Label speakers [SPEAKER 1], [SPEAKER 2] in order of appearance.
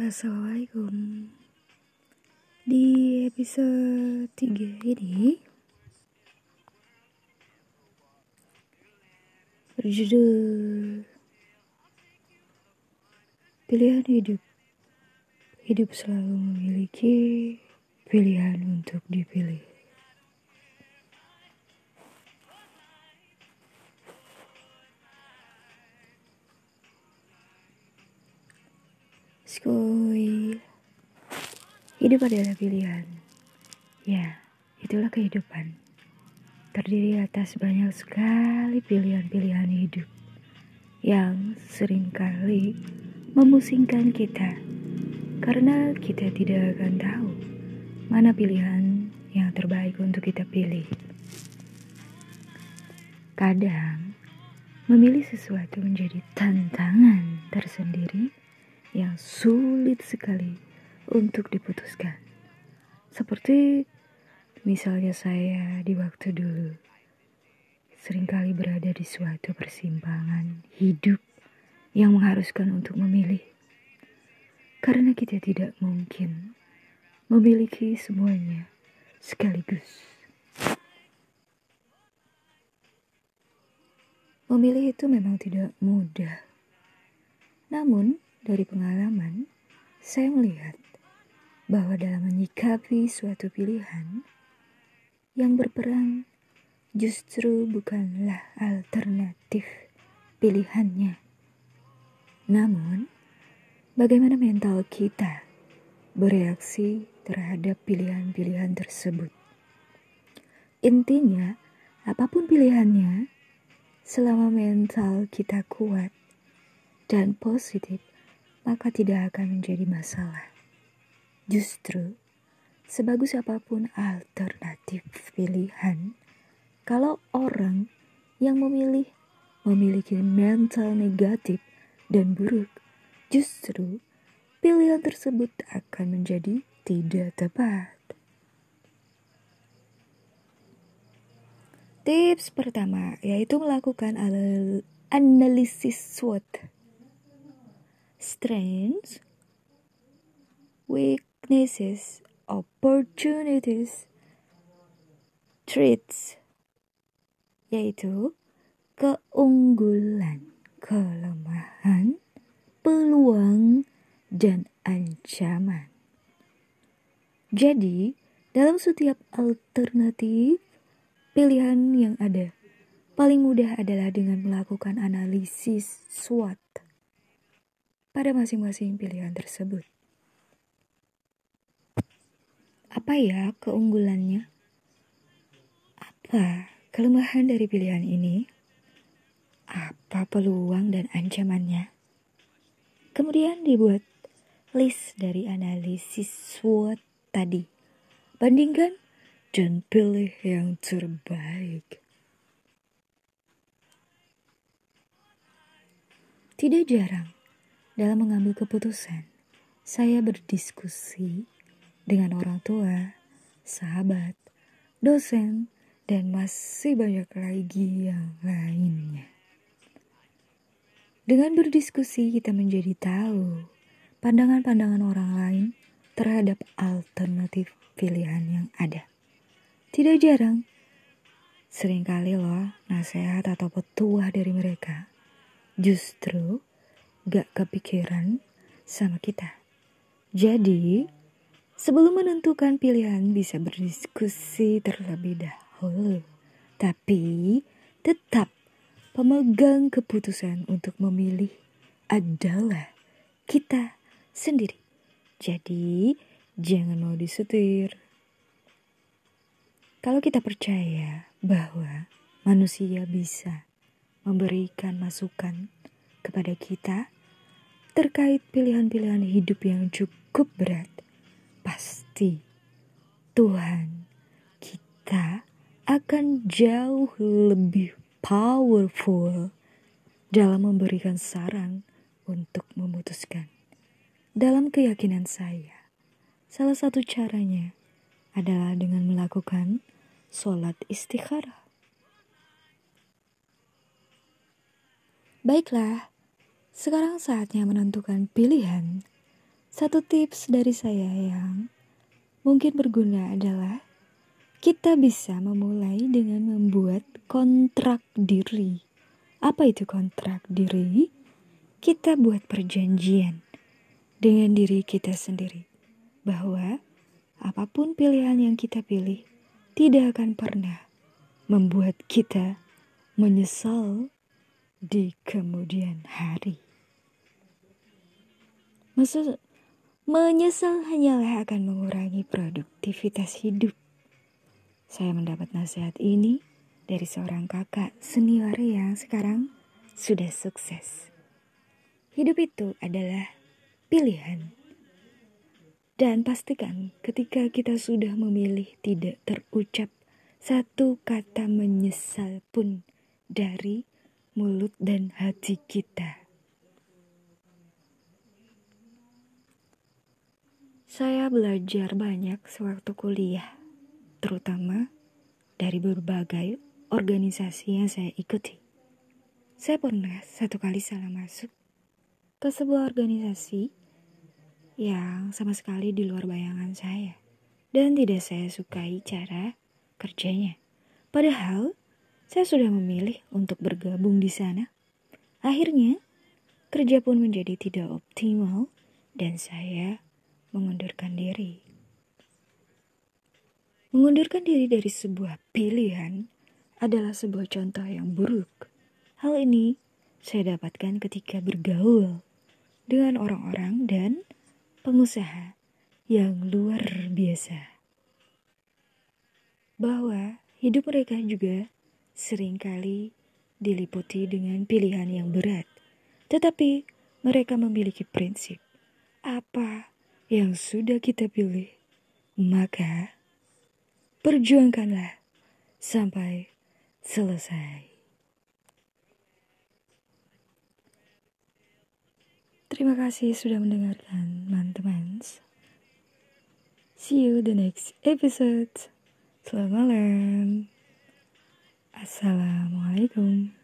[SPEAKER 1] Assalamualaikum Di episode 3 ini Berjudul Pilihan hidup. Hidup selalu memiliki pilihan untuk dipilih Skoy. Hidup adalah pilihan. Ya, itulah kehidupan. Terdiri atas banyak sekali pilihan-pilihan hidup yang sering kali memusingkan kita karena kita tidak akan tahu mana pilihan yang terbaik untuk kita pilih. Kadang memilih sesuatu menjadi tantangan tersendiri yang sulit sekali untuk diputuskan. Seperti misalnya saya di waktu dulu sering kali berada di suatu persimpangan hidup yang mengharuskan untuk memilih. Karena kita tidak mungkin memiliki semuanya sekaligus. Memilih itu memang tidak mudah. Namun, dari pengalaman, saya melihat bahwa dalam menyikapi suatu pilihan yang berperan justru bukanlah alternatif pilihannya. Namun, bagaimana mental kita bereaksi terhadap pilihan-pilihan tersebut. Intinya, apa pun pilihannya, selama mental kita kuat dan positif, maka tidak akan menjadi masalah. Justru, sebagus apa pun alternatif pilihan, kalau orang yang memilih memiliki mental negatif dan buruk, justru pilihan tersebut akan menjadi tidak tepat. Tips pertama yaitu melakukan analisis SWOT strengths, weaknesses, opportunities, traits, yaitu keunggulan, kelemahan, peluang, dan ancaman. Jadi, dalam setiap alternatif pilihan yang ada, paling mudah adalah dengan melakukan analisis SWOT pada masing-masing pilihan tersebut. Apa ya keunggulannya? Apa kelemahan dari pilihan ini? Apa peluang dan ancamannya? Kemudian dibuat list dari analisis SWOT tadi. Bandingkan dan pilih yang terbaik. Tidak jarang dalam mengambil keputusan, saya berdiskusi dengan orang tua, sahabat, dosen, dan masih banyak lagi yang lainnya. Dengan berdiskusi, kita menjadi tahu pandangan-pandangan orang lain terhadap alternatif pilihan yang ada. Tidak jarang, sering kali loh nasihat atau petuah dari mereka justru gak kepikiran sama kita. Jadi, sebelum menentukan pilihan bisa berdiskusi terlebih dahulu. Tapi, tetap pemegang keputusan untuk memilih adalah kita sendiri. Jadi, jangan mau disetir. Kalau kita percaya bahwa manusia bisa memberikan masukan kepada kita, terkait pilihan-pilihan hidup yang cukup berat, pasti Tuhan kita akan jauh lebih powerful dalam memberikan saran untuk memutuskan. Dalam keyakinan saya, salah satu caranya adalah dengan melakukan sholat istikharah. Baiklah, sekarang saatnya menentukan pilihan. Satu tips dari saya yang mungkin berguna adalah kita bisa memulai dengan membuat kontrak diri. Apa itu kontrak diri? Kita buat perjanjian dengan diri kita sendiri bahwa apa pun pilihan yang kita pilih tidak akan pernah membuat kita menyesal di kemudian hari. Maksud menyesal hanyalah akan mengurangi produktivitas hidup saya mendapat nasihat ini dari seorang kakak senior yang sekarang sudah sukses. Hidup itu adalah pilihan. Dan pastikan ketika kita sudah memilih tidak terucap satu kata menyesal pun dari mulut dan hati kita. Saya belajar banyak sewaktu kuliah terutama dari berbagai organisasi yang saya ikuti. Saya pernah satu kali salah masuk ke sebuah organisasi yang sama sekali di luar bayangan saya dan tidak saya sukai cara kerjanya. Padahal saya sudah memilih untuk bergabung di sana. Akhirnya, kerja pun menjadi tidak optimal dan saya mengundurkan diri. Mengundurkan diri dari sebuah pilihan adalah sebuah contoh yang buruk. Hal ini saya dapatkan ketika bergaul dengan orang-orang dan pengusaha yang luar biasa. Bahwa hidup mereka juga sering kali diliputi dengan pilihan yang berat. Tetapi mereka memiliki prinsip. Apa yang sudah kita pilih, maka Perjuangkanlah sampai selesai. Terima kasih sudah mendengarkan, teman-teman. See you the next episode. Selamat malam. Assalamualaikum.